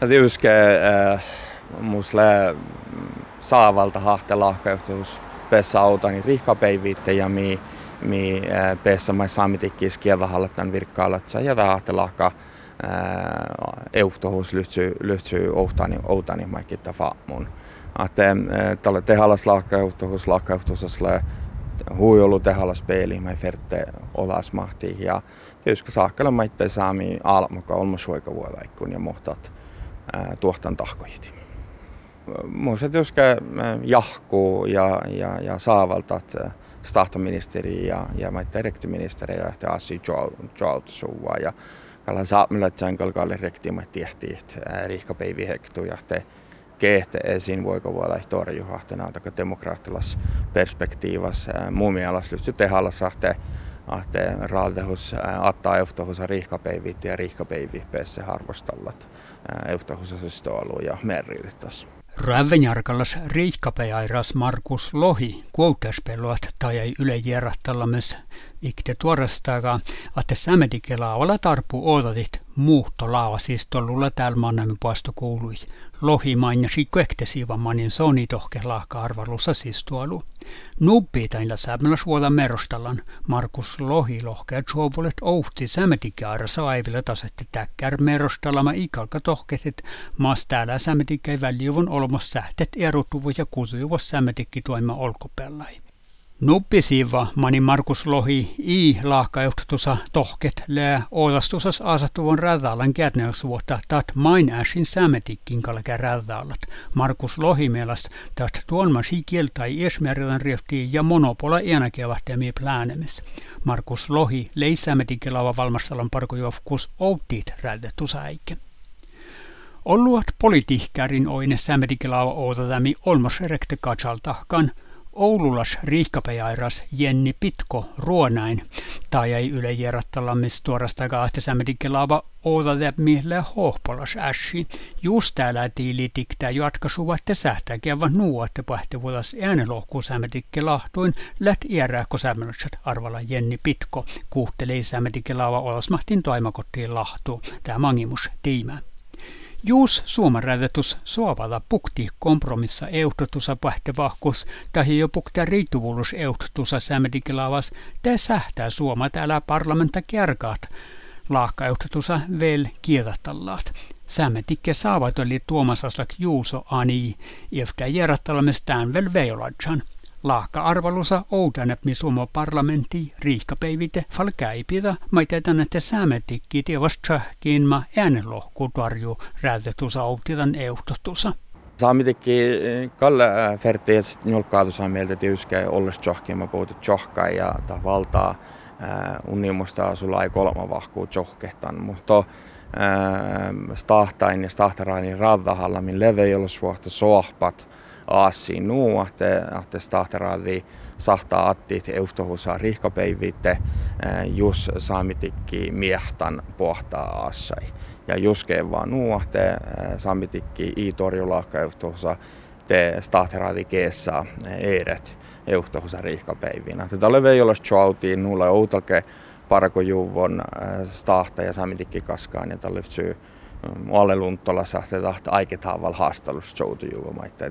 Tiuske äh, musle saavalta hahtelahkeutus pessä autani rihkapeivitte ja mi mi äh, pessä mai saamitikkis kieltähallattan virkkaalatsä ja hahtelahka euhtohus lyhtsy lyhtsy outani outani maikitta faamun. Att tälle tehallas lahkeutus lahkeutusasle huijolu tehallas peili mai ferte olas mahti ja tietysti saakkalla maitte saami almuka olmusuika vuolaikun ja mohtat tuohtan tahkojit. Muista tietysti jahkuu ja, ja, ja saavaltat stahtoministeri ja, ja maitte rektiministeri ja ehti asi joaltusuvaa ja kalla saamilla tsan kalkalle rektiima tiehti, että riihkapeivi hektu ja te kehte esiin voiko voi olla torjuhahtena demokraattilas perspektiivas muumialas lyhtsy tehallas ahte ahte raaldehus attaa euhtohus riihkapeivit ja riihkapeivi pesse harvostallat euhtohus ja merrilyttäs. Rävenjarkallas riikkapeairas Markus Lohi kuoutespeluat tai ei yle järjestälämis ikte tuorestaga, että sämedikelaavalla tarpu odotit muuttolaava siis tollulla täällä mannamme puosto kuului. Lohi mainitsi kuektesiva manin soni tohke laaka arvalussa siis tuolu. Nuppi tailla sämmällä suola merostallan Markus Lohi lohkeet suovulet ouhti sämedikäärä saiville tasetti täkkär merostalama ikalka tohketit maas täällä sämedikäi väljuvun olmos sähtet erotuvu ja kusujuvos sämedikki toima olkopellai. Nuppisiva mani Markus Lohi i laakkajohtusa tohket lää oolastusas asatuvon rädaalan kärneusvuotta tat main äsin sämetikkin kalkä rädaalat. Markus Lohi mielas tat tuonma sikieltai esmerilan riefti ja monopola enäkevähtemi pläänemis. Markus Lohi lei sämetikkelava valmastalan parkojuofkus outtiit rädetusäikke. Olluat politiikkärin oine sämetikkelava outatami olmos rekte katsaltahkan – Oululas riihkapejairas Jenni Pitko Ruonain tai ei yle järjettälämis tuorasta kahtesämedikelava oota lämmille hohpolas ässi. Just täällä tiilitiktä jatkasuvatte sähtäkevan nuotte pähtivuotas äänelohku sämedikke lahtuin lät iärääkko arvalla Jenni Pitko kuhtelee sämedikelava olasmahtin toimakottiin lahtu. Tämä mangimus tiimä. Juus suomarävetus suovalla pukti kompromissa euhtotusa pähtevahkus tai jo pukta riittuvulus euhtotusa sämedikilavas te sähtää suoma täällä parlamenta kärkaat. Laakka euhtotusa vel kielatallaat. Sämetikke saavat oli tuomasaslak Juuso ani, iftä järjestelmästään vel veiladjan. Laakka arvalusa oudanepmi sumo parlamentti riihkapeivite falkäipitä maitetan että säämetikki tievas tsähkiin ma äänelohku tarju räätetusa outitan euhtotusa. Saamitekki eh, Kalle eh, Fertiets njolkaatusa mieltä tiuskä olles tjohkiin mä puhutut tjohkaa ja ta valtaa eh, unimusta sulla ei kolma vahkuu tjohkehtan, mutta stahtain ja stahtarainin radahalla, min leve ei sohpat, aasi nuu, että että stahteradi sahtaa attit euhtohusa rihkapeivitte eh, jus saamitikki miehtan pohtaa aassai. Ja juskeen vaan nuu, että saamitikki i torjulaakka te stahteradi keessa eiret euhtohusa rihkapeivinä. Tätä ole vei olla chautiin nuulla outalke parkojuvon stahta ja saamitikki kaskaan ja tällä syy Alle Lunttola tahta aiketaan val haastelussa joutujuva maittaa